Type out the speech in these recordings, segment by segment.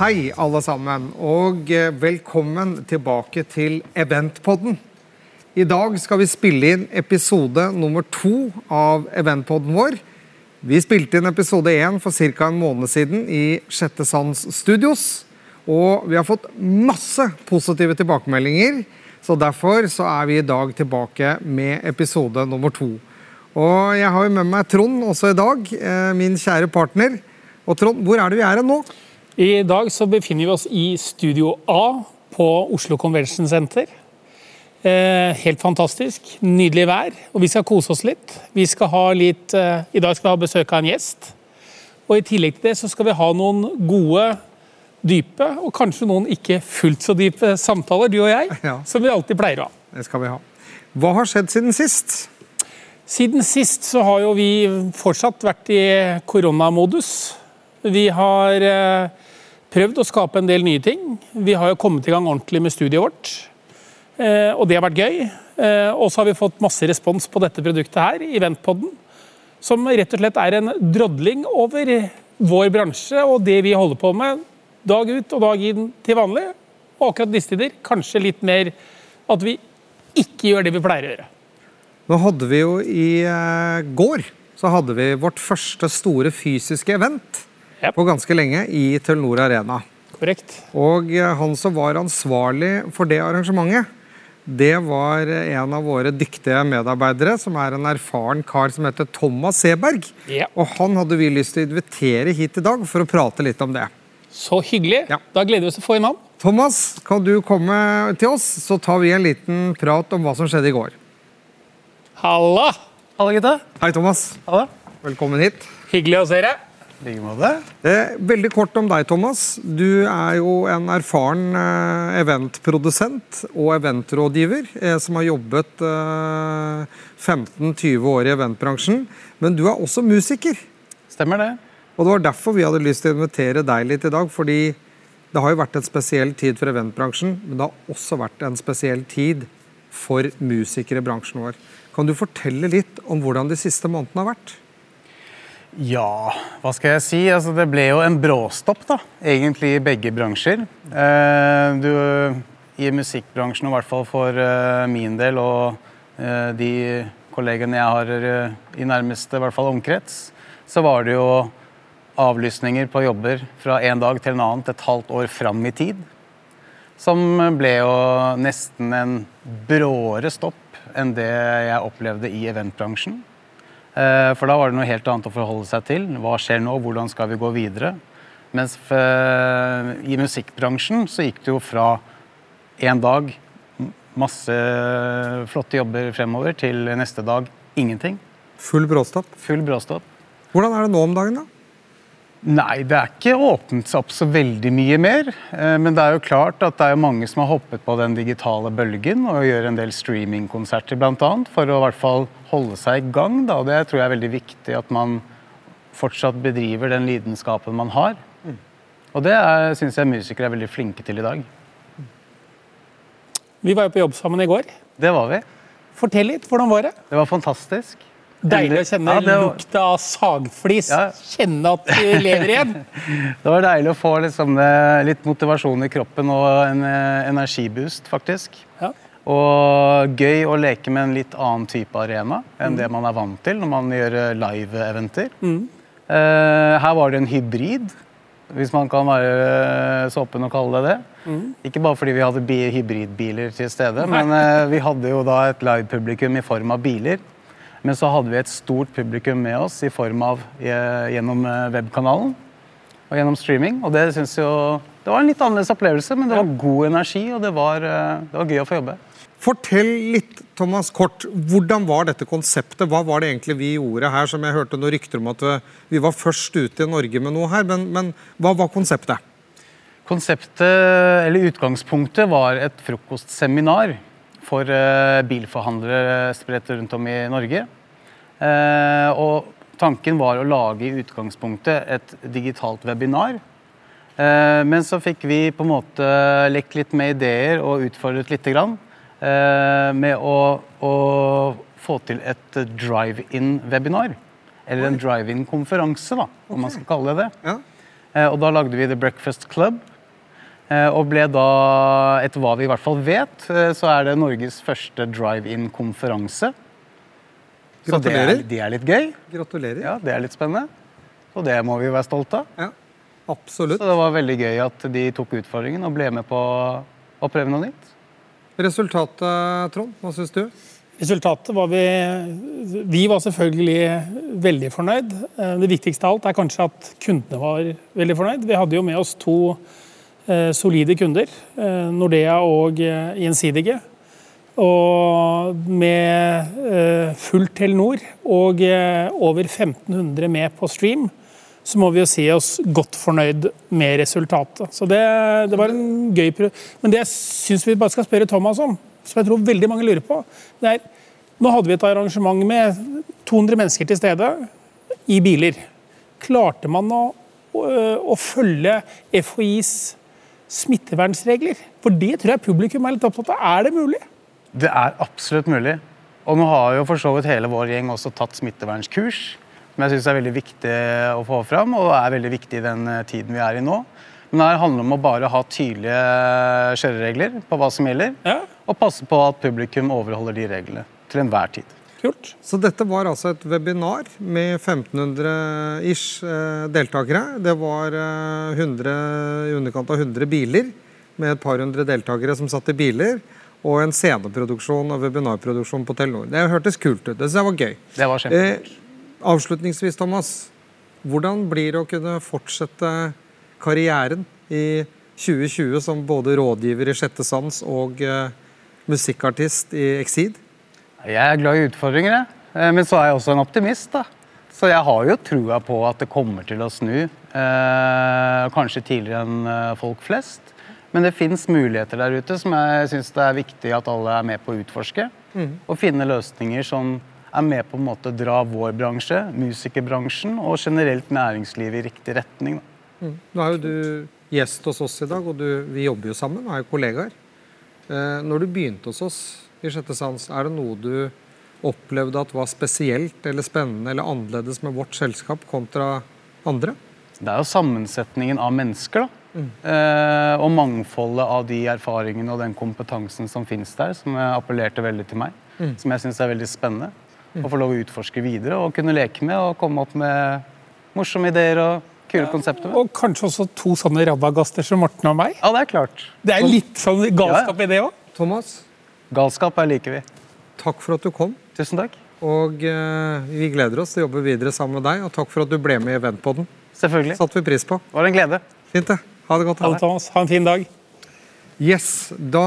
Hei, alle sammen, og eh, velkommen tilbake til Eventpodden. I dag skal vi spille inn episode nummer to av Eventpodden vår. Vi spilte inn episode én for ca. en måned siden i Sjette Sans Studios. Og vi har fått masse positive tilbakemeldinger, så derfor så er vi i dag tilbake med episode nummer to. Og jeg har jo med meg Trond også i dag, eh, min kjære partner. Og Trond, hvor er det vi er nå? I dag så befinner vi oss i Studio A på Oslo Convention Center. Eh, helt fantastisk. Nydelig vær. Og vi skal kose oss litt. Vi skal ha litt eh, I dag skal vi ha besøk av en gjest. Og i tillegg til det så skal vi ha noen gode, dype, og kanskje noen ikke fullt så dype samtaler, du og jeg, Ja. som vi alltid pleier å ha. Det skal vi ha. Hva har skjedd siden sist? Siden sist så har jo vi fortsatt vært i koronamodus. Vi har eh, prøvd å skape en del nye ting. Vi har jo kommet i gang ordentlig med studiet vårt. Eh, og det har vært gøy. Eh, og så har vi fått masse respons på dette produktet her, Eventpodden. Som rett og slett er en drodling over vår bransje og det vi holder på med dag ut og dag inn til vanlig. Og akkurat disse tider kanskje litt mer at vi ikke gjør det vi pleier å gjøre. Nå hadde vi jo i går så hadde vi vårt første store fysiske event Ja. på ganske lenge i Telenor Arena. Korrekt. Og eh, han som var ansvarlig for det arrangementet, det var eh, en av våre dyktige medarbeidere, som er en erfaren kar som heter Thomas Seberg. Ja. Og han hadde vi lyst til å invitere hit i dag for å prate litt om det. Så hyggelig. Ja. Da gleder vi oss til å få inn han. Thomas, kan du komme til oss, så tar vi en liten prat om hva som skjedde i går. Halla! Halla, gutta. Hei, Thomas. Halla. Velkommen hit. Hyggelig å se dere. Like måte. Eh, veldig kort om deg, Thomas. Du er jo en erfaren eh, eventprodusent og eventrådgiver eh, som har jobbet eh, 15-20 år i eventbransjen. Men du er også musiker. Stemmer det. Og det var derfor vi hadde lyst til å invitere deg litt i dag. Fordi det har jo vært en spesiell tid for eventbransjen, men det har også vært en spesiell tid for musikere i bransjen vår. Kan du fortelle litt om hvordan de siste månedene har vært? Ja, hva skal jeg si? Altså, det ble jo en bråstopp, da. Egentlig i begge bransjer. Eh, du, I musikkbransjen, og i hvert fall for eh, min del og eh, de kollegene jeg har eh, i nærmeste i hvert fall omkrets, så var det jo avlysninger på jobber fra en dag til en annen et halvt år fram i tid. Som ble jo nesten en bråere stopp enn det jeg opplevde i eventbransjen. Eh, For da var det noe helt annet å forholde seg til. Hva skjer nå? Hvordan skal vi gå videre? Mens i musikkbransjen så gikk det jo fra en dag masse flotte jobber fremover til neste dag ingenting. Full bråstopp. Full bråstopp. Hvordan er det nå om dagen, da? Nei, det er ikke åpnet seg opp så veldig mye mer. eh, Men det er jo klart at det er mange som har hoppet på den digitale bølgen og gjør en del streamingkonserter bl.a. for å i hvert fall holde seg i gang. Da. Og det tror jeg er veldig viktig at man fortsatt bedriver den lidenskapen man har. Og det syns jeg musikere er veldig flinke til i dag. Vi var jo på jobb sammen i går. Det var vi. Fortell litt. Hvordan var det? Det var fantastisk. Deilig å kjenne Ja, var- lukta av sagflis. Ja. Kjenne at vi lever igjen. Det var deilig å få liksom, eh, litt motivasjon i kroppen og en eh, energiboost, faktisk. Ja. Og gøy å leke med en litt annen type arena enn det man er vant til når man gjør eh, live-eventer. Eh, her var det en hybrid, hvis man kan være så åpen å kalle det det. Ikke bare fordi vi hadde hybridbiler til stede, men uh, vi hadde jo da et live-publikum i form av biler. Men så hadde vi et stort publikum med oss i form av eh, gjennom eh, webkanalen og gjennom streaming. Og det syns jo Det var en litt annerledes opplevelse, men det var god energi, og det var, eh, det var gøy å få jobbe. Fortell litt, Thomas, kort. Hvordan var dette konseptet? Hva var det egentlig vi gjorde her? Som jeg hørte noen rykter om at vi var først ute i Norge med noe her. Men, men hva var konseptet? Konseptet, eller utgangspunktet, var et frokostseminar for eh, bilforhandlere spredt rundt om i Norge. Eh, og tanken var å lage i utgangspunktet et digitalt webinar. Eh, men så fikk vi på en måte lekt litt med ideer og utfordret lite grann. eh, med å, å få til et drive-in-webinar. Eller en drive-in-konferanse, da, om man skal kalle det det. Og da lagde vi The Breakfast Club, og ble da, etter hva vi i hvert fall vet, eh, så er det Norges første drive-in-konferanse. Så det er, det er litt gøy. Gratulerer. Ja, det er litt spennende. Og det må vi jo være stolte av. Ja, absolutt. Så det var veldig gøy at de tok utfordringen og ble med på å prøve noe nytt. Resultatet, Trond, hva syns du? Resultatet var vi Vi var selvfølgelig veldig fornøyd. Eh, Det viktigste av alt er kanskje at kundene var veldig fornøyd. Vi hadde jo med oss to eh, solide kunder, eh, Nordea og eh, Gjensidige. Og med eh, fullt Telenor og eh, over 1500 med på stream, så må vi jo si oss godt fornøyd med resultatet. Så det, det var en gøy prøve. Men det jeg syns vi bare skal spørre Thomas om, som jeg tror veldig mange lurer på, det er Nå hadde vi et arrangement med 200 mennesker til stede i biler. Klarte man å, å, å følge FHIs smittevernsregler? For det tror jeg publikum er litt opptatt av. Er det mulig? Det er absolutt mulig. Og nå har jo for så vidt hele vår gjeng også tatt smittevernskurs, som jeg syns er veldig viktig å få fram, og er veldig viktig i den eh, tiden vi er i nå. Men det handler om å bare ha tydelige kjøreregler på hva som gjelder, Ja, og passe på at publikum overholder de reglene til enhver tid. Kult. Så dette var altså et webinar med 1500-ish eh, deltakere. Det var eh, 100, i underkant av 100 biler med et par hundre deltakere som satt i biler. Og en sceneproduksjon og webinarproduksjon på Telenor. Det hørtes kult ut. Det synes jeg var gøy. Det var kjempekult. Eh, avslutningsvis, Thomas. Hvordan blir det å kunne fortsette karrieren i 2020 som både rådgiver i Sjette sans og eh, musikkartist i Exceed? Jeg er glad i utfordringer, jeg. Eh, Men så er jeg også en optimist. da. Så jeg har jo trua på at det kommer til å snu. Eh, kanskje tidligere enn eh, folk flest. Men det fins muligheter der ute som jeg syns det er viktig at alle er med på å utforske. Og finne løsninger som er med på en måte å dra vår bransje, musikerbransjen og generelt næringslivet i riktig retning. Da. Nå er jo du gjest hos oss i dag, og du, vi jobber jo sammen, er jo kollegaer. Eh, når du begynte hos oss i Sjette sans, er det noe du opplevde at var spesielt eller spennende eller annerledes med vårt selskap kontra andre? Det er jo sammensetningen av mennesker, da. Eh, og mangfoldet av de erfaringene og den kompetansen som finnes der, som appellerte veldig til meg. Som jeg syns er veldig spennende. Å få lov å utforske videre og kunne leke med og komme opp med morsomme ideer og kule konsepter. Og kanskje også to sånne rabagaster som Morten og meg. Ja, det er klart. Det er litt sånn galskap i det òg. Thomas, Galskap er liker vi. takk for at du kom. Tusen takk. Og eh, vi gleder oss til å jobbe videre sammen med deg, og takk for at du ble med i Eventpodden. Selvfølgelig. Satte vi pris på. Det var en glede. Fint, det. Ha det godt. Ha det, Thomas. Ha en fin dag. Yes, Da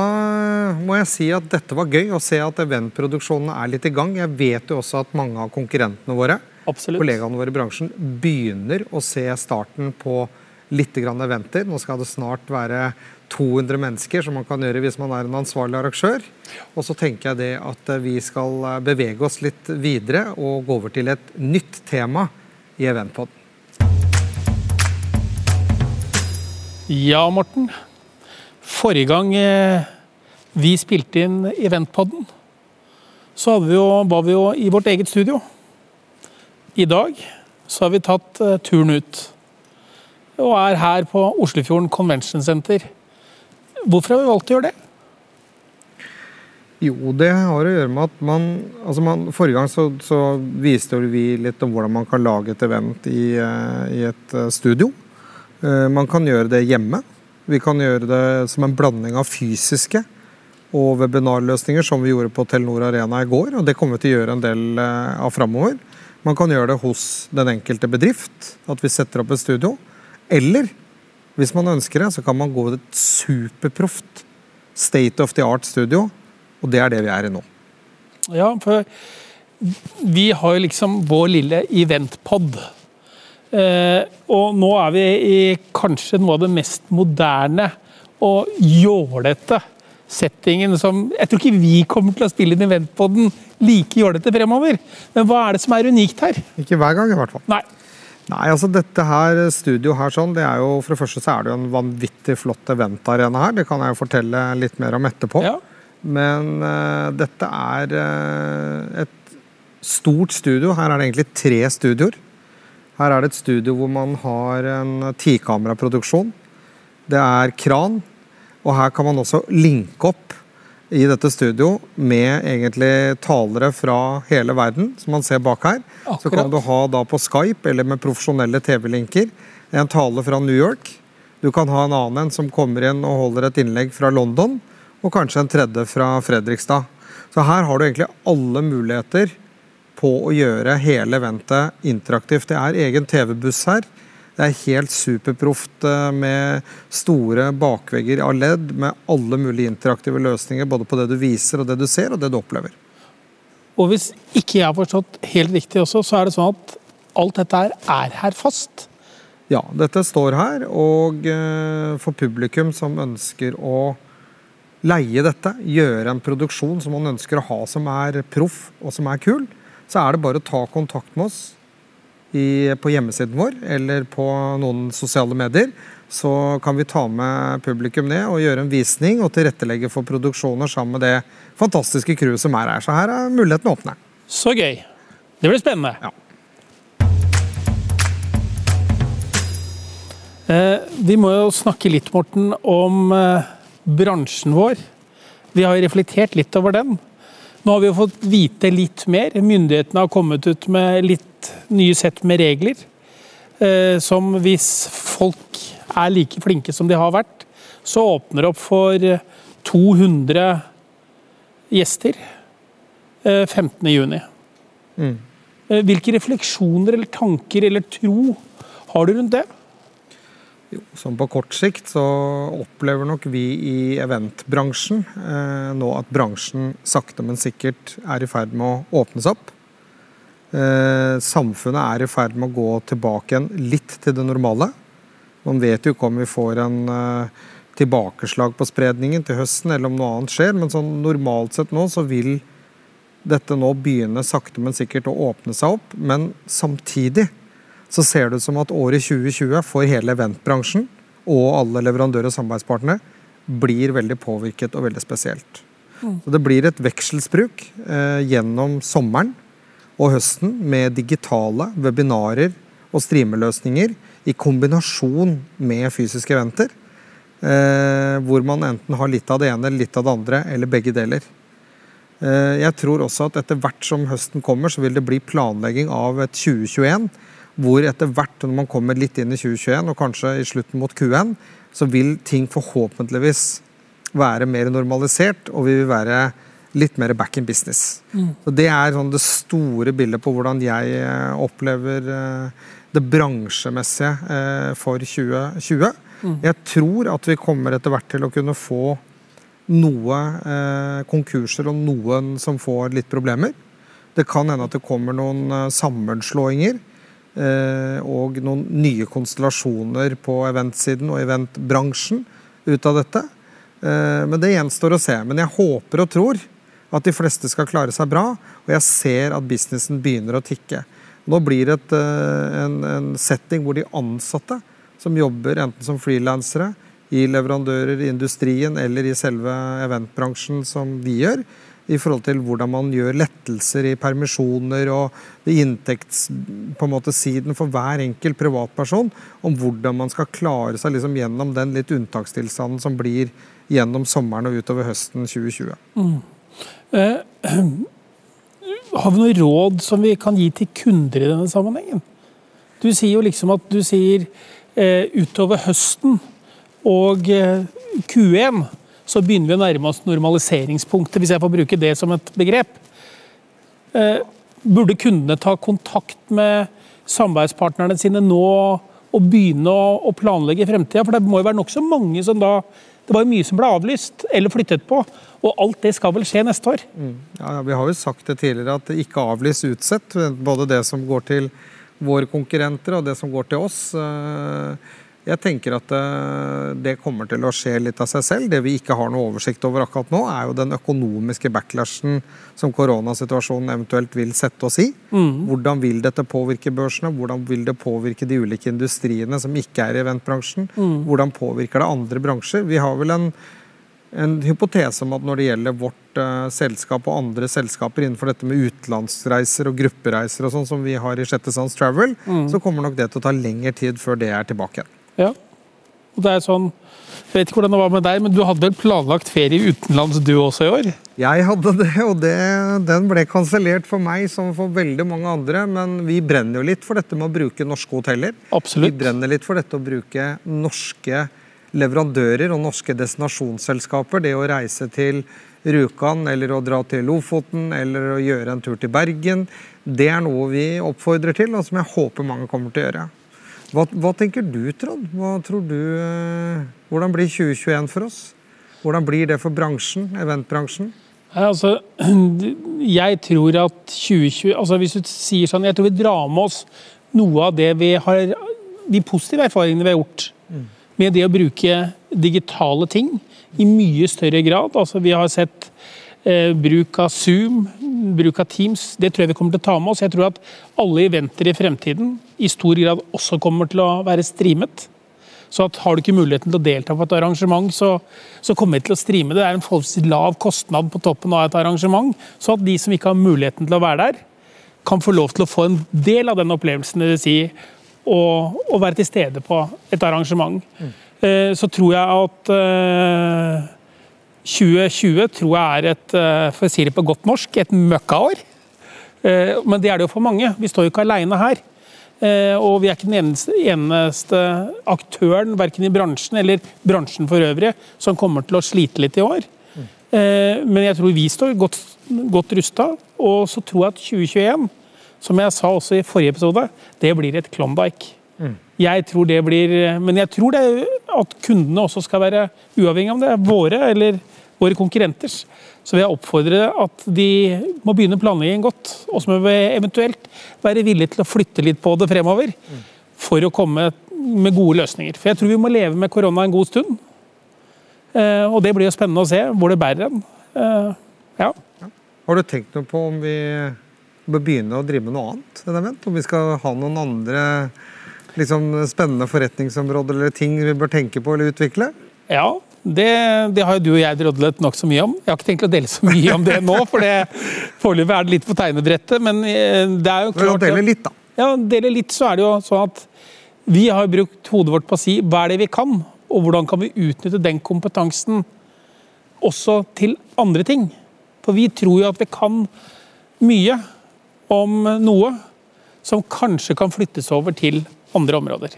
må jeg si at dette var gøy å se at eventproduksjonene er litt i gang. Jeg vet jo også at mange av konkurrentene våre Absolutt. kollegaene våre i bransjen begynner å se starten på litt ventetid. Nå skal det snart være 200 mennesker, som man kan gjøre hvis man er en ansvarlig arrangør. Og så tenker jeg det at vi skal eh, bevege oss litt videre og gå over til et nytt tema i Eventpod. Ja, Morten. Forrige gang eh, vi spilte inn Eventpodden, så vi jo, var vi jo i vårt eget studio. I dag så har vi tatt eh, turen ut og er her på Oslofjorden Convention Center. Hvorfor har vi valgt å gjøre det? Jo, det har å gjøre med at man, altså man Forrige gang så, så viste vi litt om hvordan man kan lage et event i, eh, i et eh, studio. Eh, Man kan gjøre det hjemme. Vi kan gjøre det som en blanding av fysiske og webinarløsninger, som vi gjorde på Telenor Arena i går. og Det kommer vi til å gjøre en del av framover. Man kan gjøre det hos den enkelte bedrift, at vi setter opp et studio. Eller hvis man ønsker det, så kan man gå til et superproft state of the art studio. Og det er det vi er i nå. Ja, for vi har liksom vår lille eventpod. Eh, og nå er vi i kanskje noe av det mest moderne og jålete settingen som Jeg tror ikke vi kommer til å spille inn eventpodden like jålete fremover. Men hva er det som er unikt her? Ikke hver gang, i hvert fall. Nei. Nei, altså dette her studio her sånn, det er jo For det første så er det jo en vanvittig flott eventarena her. Det kan jeg jo fortelle litt mer om etterpå. Ja. Men uh, dette er uh, et stort studio. Her er det egentlig tre studioer. Her er det et studio hvor man har en tikameraproduksjon. Det er kran, Og her kan man også linke opp i dette studio med egentlig talere fra hele verden, som man ser bak her. Akkurat. Så kan du ha da på Skype eller med profesjonelle TV-linker en tale fra New York. Du kan ha en annen en som kommer inn og holder et innlegg fra London, og kanskje en tredje fra Fredrikstad. Så her har du egentlig alle muligheter på å gjøre hele eventet interaktivt. Det er egen TV-buss her. Det er helt superproft eh, med store bakvegger av ledd med alle mulige interaktive løsninger både på det du viser og det du ser og det du opplever. Og hvis ikke jeg har forstått helt riktig også, så er det sånn at alt dette her er her fast. Ja, dette står her, og eh, for publikum som ønsker å leie dette, gjøre en produksjon som man ønsker å ha som er proff og som er kul, så er det bare å ta kontakt med oss i, på hjemmesiden vår eller på noen sosiale medier. Så kan vi ta med publikum ned og gjøre en visning og tilrettelegge for produksjoner sammen med det fantastiske crewet som er her. Så her er mulighetene åpne. Så gøy. Det blir spennende. Ja. Eh, vi må jo snakke litt, Morten, om eh, bransjen vår. Vi har jo reflektert litt over den. Nå har vi jo fått vite litt mer. Myndighetene har kommet ut med litt nye sett med regler. Eh, som hvis folk er like flinke som de har vært, så åpner det opp for eh, 200 gjester eh, 15.6. Mm. Eh, Hvilke refleksjoner eller tanker eller tro har du rundt det? Sånn på kort sikt så opplever nok vi i eventbransjen eh, nå at bransjen sakte, men sikkert er i ferd med å åpnes opp. Eh, samfunnet er i ferd med å gå tilbake igjen litt til det normale. Man vet jo ikke om vi får en eh, tilbakeslag på spredningen til høsten, eller om noe annet skjer, men sånn normalt sett nå så vil dette nå begynne sakte, men sikkert å åpne seg opp. Men samtidig så ser det ut som at året 2020 for hele eventbransjen og alle leverandører og samarbeidspartnere blir veldig påvirket og veldig spesielt. Så Det blir et vekselsbruk eh, gjennom sommeren og høsten med digitale webinarer og streameløsninger i kombinasjon med fysiske eventer. Eh, hvor man enten har litt av det ene litt av det andre, eller begge deler. Eh, Jeg tror også at etter hvert som høsten kommer, så vil det bli planlegging av et 2021. Hvor etter hvert når man kommer litt inn i 2021, og kanskje i slutten mot Q1, så vil ting forhåpentligvis være mer normalisert, og vi vil være litt mer back in business. Så Det er sånn det store bildet på hvordan jeg eh, opplever eh, det bransjemessige eh, for 2020. Jeg tror at vi kommer etter hvert til å kunne få noe konkurser og noen som får litt problemer. Det kan hende at det kommer noen sammenslåinger og noen nye konstellasjoner på eventsiden og eventbransjen ut av dette. Eh, men det gjenstår å se. Men jeg håper og tror at de fleste skal klare seg bra, og jeg ser at businessen begynner å tikke. Nå blir det et, eh, en, en setting hvor de ansatte som jobber enten som frilansere, i leverandører i industrien eller i selve eventbransjen som vi gjør, i forhold til hvordan man gjør lettelser i permisjoner og det inntekts, på en måte, siden for hver enkelt privatperson, om hvordan man skal klare seg liksom gjennom den litt unntakstilstanden som blir gjennom sommeren og utover høsten 2020. Har vi noe råd som vi kan gi til kunder i denne sammenhengen? Du sier jo liksom at du sier eh, utover høsten og eh, Q1 så begynner vi å nærme oss normaliseringspunktet, hvis jeg får bruke det som et begrep. Eh, burde kundene ta kontakt med samarbeidspartnerne sine nå og begynne å, planlegge fremtida? For det må jo være nokså mange som da Det var jo mye som ble avlyst eller flyttet på, og alt det skal vel skje neste år? Ja, Vi har jo sagt det tidligere at ikke avlys utsett. Både det som går til våre konkurrenter og det som går til oss. Jeg tenker at eh, det kommer til å skje litt av seg selv. Det vi ikke har noe oversikt over akkurat nå, er jo den økonomiske backlashen som koronasituasjonen eventuelt vil sette oss i. Hvordan vil dette påvirke børsene? Hvordan vil det påvirke de ulike industriene som ikke er i eventbransjen? Hvordan påvirker det andre bransjer? Vi har vel en en hypotese om at når det gjelder vårt uh, selskap og andre selskaper innenfor dette med utenlandsreiser og gruppereiser og sånn som vi har i Sjette Sans Travel, så kommer nok det til å ta lengre tid før det er tilbake igjen. Ja. Og det er sånn, jeg vet ikke hvordan det var med deg, men Du hadde vel planlagt ferie utenlands du også i år? Jeg hadde det, og det, den ble kansellert for meg som for veldig mange andre. Men vi brenner jo litt for dette med å bruke norske hoteller. Absolutt. Vi brenner litt for dette å bruke norske leverandører og norske destinasjonsselskaper. Det å reise til Rjukan eller å dra til Lofoten eller å gjøre en tur til Bergen. Det er noe vi oppfordrer til, og som jeg håper mange kommer til å gjøre. Hva, hva tenker du, Trond? Hva tror du, eh, hvordan blir 2021 for oss? Hvordan blir det for bransjen, eventbransjen? Altså, jeg tror at 2020 altså Hvis du sier sånn Jeg tror vi drar med oss noe av det vi har De positive erfaringene vi har gjort med det å bruke digitale ting i mye større grad. Altså, vi har sett eh, bruk av Zoom, bruk av Teams. Det tror jeg vi kommer til å ta med oss. Jeg tror at alle eventer i fremtiden i stor grad også kommer til å være streamet. Så at har du ikke muligheten til å delta på et arrangement, så, så kommer vi til å streame det. Det er en forholdsvis lav kostnad på toppen av et arrangement, så at de som ikke har muligheten til å være der, kan få lov til å få en del av den opplevelsen det vil si å, å være til stede på et arrangement. Mm. Så tror jeg at eh, 2020 tror jeg er et, eh, for å si det på godt norsk, et møkkaår. Eh, Men det er det jo for mange. Vi står jo ikke alene her. Eh, Og vi er ikke den eneste, eneste aktøren, verken i bransjen eller bransjen for øvrig, som kommer til å slite litt i år. Men jeg tror vi står godt, godt rusta. Og så tror jeg at 2021, som jeg sa også i forrige episode, det blir et Klondyke. Jeg tror det blir, Men jeg tror det at kundene også skal være uavhengig om det våre eller våre konkurrenters. Så vil jeg oppfordre at de må begynne planleggingen godt. Og så må vi eventuelt være villige til å flytte litt på det fremover. For å komme med gode løsninger. For jeg tror vi må leve med korona en god stund. Eh, Og det blir jo spennende å se hvor det bærer hen. Eh, Ja. Har du tenkt noe på om vi bør begynne å drive med noe annet? Om vi skal ha noen andre liksom, spennende forretningsområder eller ting vi bør tenke på eller utvikle? Ja, det, det har jo du og jeg drodlet nokså mye om. Jeg har ikke tenkt å dele så mye om det nå, for det foreløpig er det litt på tegnebrettet. Men eh, det er jo klart dele litt, da. Ja, dele litt, så er det jo sånn at vi har brukt hodet vårt på å si hva er det vi kan, og hvordan kan vi utnytte den kompetansen også til andre ting. For vi tror jo at vi kan mye om noe som kanskje kan flyttes over til andre områder.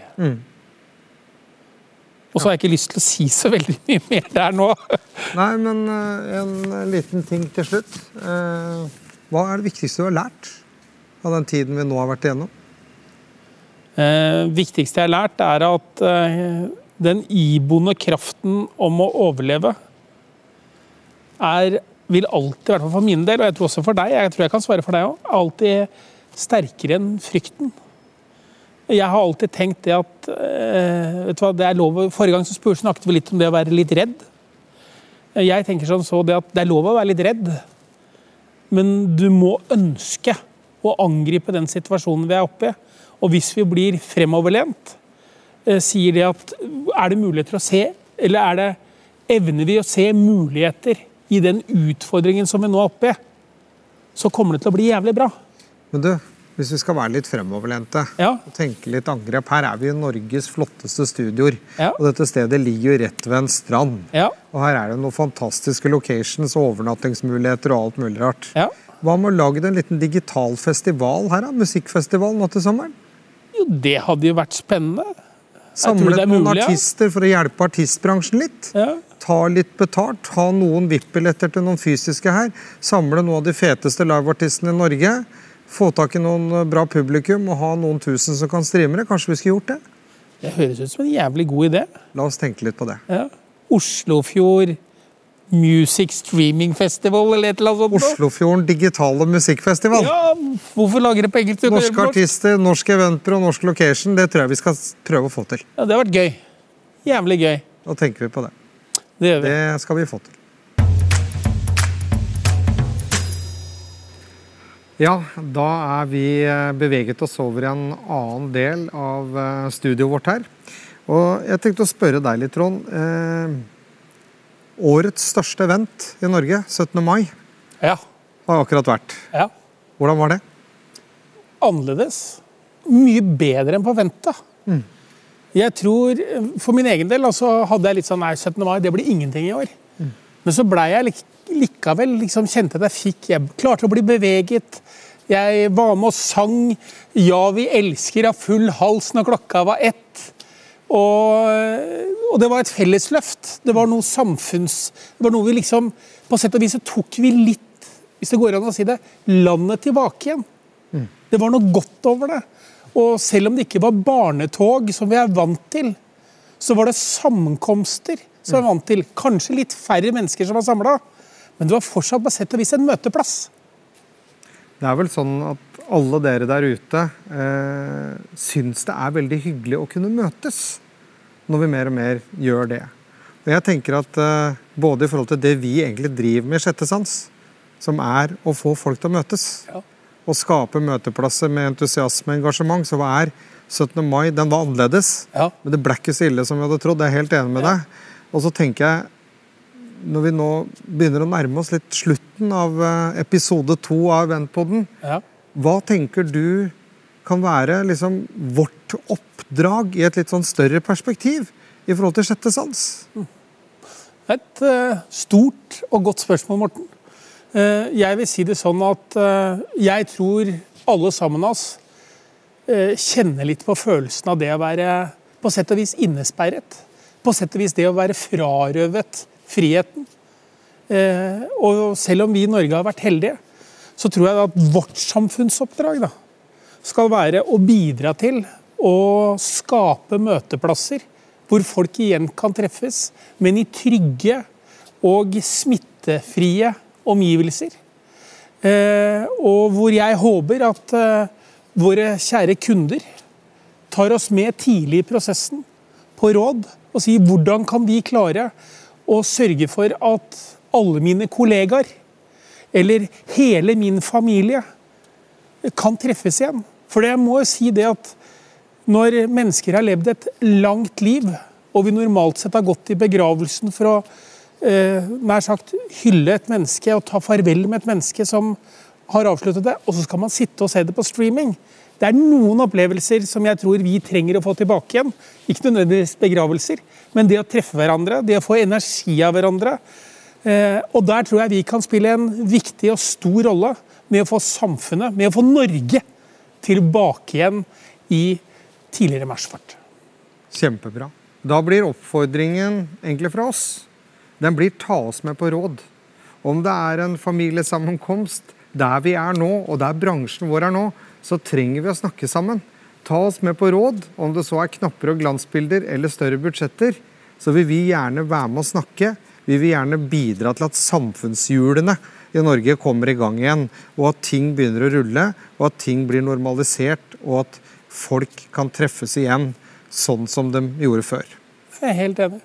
Og så har jeg ikke lyst til å si så veldig mye mer der nå. Nei, men eh, en liten ting til slutt. Eh, Hva er det viktigste du har lært av den tiden vi nå har vært igjennom? Eh, viktigste jeg har lært, er at eh, den iboende kraften om å overleve er, vil alltid, i hvert fall for min del, og jeg tror også for deg, jeg tror jeg kan svare for deg òg, alltid sterkere enn frykten. Jeg har alltid tenkt det at eh, vet du hva, det er lov, Forrige gang så spurte snakket vi litt om det å være litt redd. Jeg tenker sånn så det at det er lov å være litt redd, men du må ønske å angripe den situasjonen vi er oppe i. Og hvis vi blir fremoverlent, eh, sier det at er det muligheter å se, eller er det, evner vi å se muligheter i den utfordringen som vi nå er oppe i, så kommer det til å bli jævlig bra. Men du, hvis vi skal være litt fremoverlente Ja. og tenke litt angrep Her er vi i Norges flotteste studioer. Ja. Og dette stedet ligger jo rett ved en strand. Ja, Og her er det noen fantastiske locations og overnattingsmuligheter og alt mulig rart. ja. Hva med å lage en liten digital festival her, da? Musikkfestival nå til sommeren? Jo, det hadde jo vært spennende. Samlet noen artister for å hjelpe artistbransjen litt. Ja. Ta litt betalt, ha noen VIP-billetter til noen fysiske her. Samle noen av de feteste liveartistene i Norge. Få tak i noen eh, bra publikum og ha noen tusen som kan streame det. Kanskje vi skulle gjort det? Det høres ut som en jævlig god idé. La oss tenke litt på det. Ja. Oslofjord Music Streaming Festival eller et eller annet sånt. Oslofjorden digitale musikkfestival. Ja, hvorfor lager det på engelsk? Gjøre det Norske artister, norsk eventbyrå, norsk location. Det tror jeg vi skal prøve å få til. Ja, det har vært gøy. Jævlig gøy. Da tenker vi på det. Det gjør vi. Det skal vi få til. Ja, da er vi eh, beveget oss over i en annen del av eh, studioet vårt her. Og jeg tenkte å spørre deg litt, Trond. Eh, årets største event i Norge, 17. mai, Ja. har akkurat vært. ja. Hvordan var det? Annerledes. Mye bedre enn forventa. Jeg tror, For min egen del altså, hadde jeg litt sånn nei, 17. mai, det blir ingenting i år. Men så blei jeg likevel liksom, kjente at jeg fikk Jeg klarte å bli beveget. Jeg var med og sang 'Ja, vi elsker' av full hals når klokka var ett. Og, og, det var et fellesløft. Det var noe samfunns... Det var noe vi liksom På sett og vis så tok vi litt, hvis det går an å si det, landet tilbake igjen. Mm. Det var noe godt over det. Og selv om det ikke var barnetog, som vi er vant til, så var det sammenkomster som er vant til. Kanskje litt færre mennesker som var samla, men det var fortsatt på sett og vis en møteplass. Det er vel sånn at alle dere der ute eh, syns det er veldig hyggelig å kunne møtes, når vi mer og mer gjør det. Og jeg tenker at eh, Både i forhold til det vi egentlig driver med i Sjette sans, som er å få folk til å møtes, ja og skape møteplasser med entusiasme og engasjement, så er 17. mai den var annerledes. Ja. Men det ble ikke så ille som vi hadde trodd. Jeg er helt enig med ja. deg. Og så tenker jeg, når vi nå begynner å nærme oss litt slutten av eh, episode to av Eventpoden, ja. hva tenker du kan være liksom vårt oppdrag i et litt sånn større perspektiv i forhold til sjette sans? Et uh, stort og godt spørsmål, Morten. Eh, jeg vil si det sånn at eh, jeg tror alle sammen av oss eh, kjenner litt på følelsen av det å være på sett og vis innesperret. På sett og vis det å være frarøvet friheten. Og selv om vi i Norge har vært heldige, så tror jeg at vårt samfunnsoppdrag da, skal være å bidra til å skape møteplasser hvor folk igjen kan treffes, men i trygge og smittefrie omgivelser. Eh, og hvor jeg håper at eh, våre kjære kunder tar oss med tidlig i prosessen på råd og si hvordan kan vi klare å sørge for at alle mine kollegaer eller hele min familie kan treffes igjen. For jeg må jo si det at når mennesker har levd et langt liv, og vi normalt sett har gått i begravelsen for å eh, nær sagt hylle et menneske og ta farvel med et menneske som har avsluttet det, og så skal man sitte og se det på streaming. Det er noen opplevelser som jeg tror vi trenger å få tilbake igjen. Ikke nødvendigvis begravelser, men det å treffe hverandre, det å få energi av hverandre. Eh, og der tror jeg vi kan spille en viktig og stor rolle med å få samfunnet, med å få Norge tilbake igjen i tidligere marsjfart. Kjempebra. Da blir oppfordringen egentlig fra oss den blir ta oss med på råd. Om det er en familiesammenkomst der vi er nå, og der bransjen vår er nå, så trenger vi å snakke sammen. Ta oss med på råd, om det så er knapper og glansbilder eller større budsjetter. Så vil vi gjerne være med å snakke. Vi vil gjerne bidra til at samfunnshjulene i Norge kommer i gang igjen, og at ting begynner å rulle, og at ting blir normalisert, og at folk kan treffes igjen sånn som de gjorde før. Jeg er helt enig.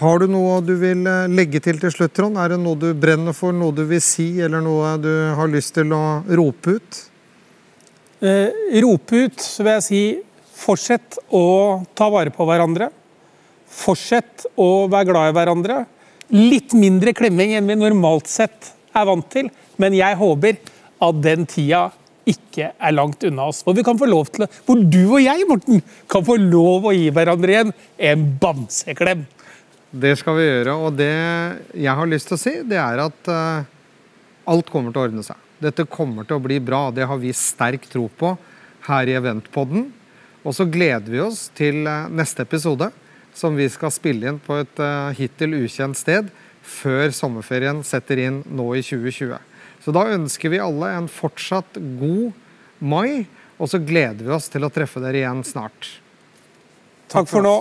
Har du noe du vil eh, legge til til slutt, Trond? Er det noe du brenner for, noe du vil si, eller noe du har lyst til å rope ut? Eh, rope ut, så vil jeg si fortsett å ta vare på hverandre. Fortsett å være glad i hverandre. Litt mindre klemming enn vi normalt sett er vant til, men jeg håper at den tida ikke er langt unna oss. Hvor vi kan få lov til, hvor du og jeg Morten, kan få lov å gi hverandre igjen en bamseklem. Det skal vi gjøre. Og det jeg har lyst til å si, det er at uh, alt kommer til å ordne seg. Dette kommer til å bli bra. Det har vi sterk tro på her i Eventpodden. Og så gleder vi oss til uh, neste episode, som vi skal spille inn på et uh, hittil ukjent sted før sommerferien setter inn nå i 2020. Så da ønsker vi alle en fortsatt god mai, og så gleder vi oss til å treffe dere igjen snart. Takk for nå.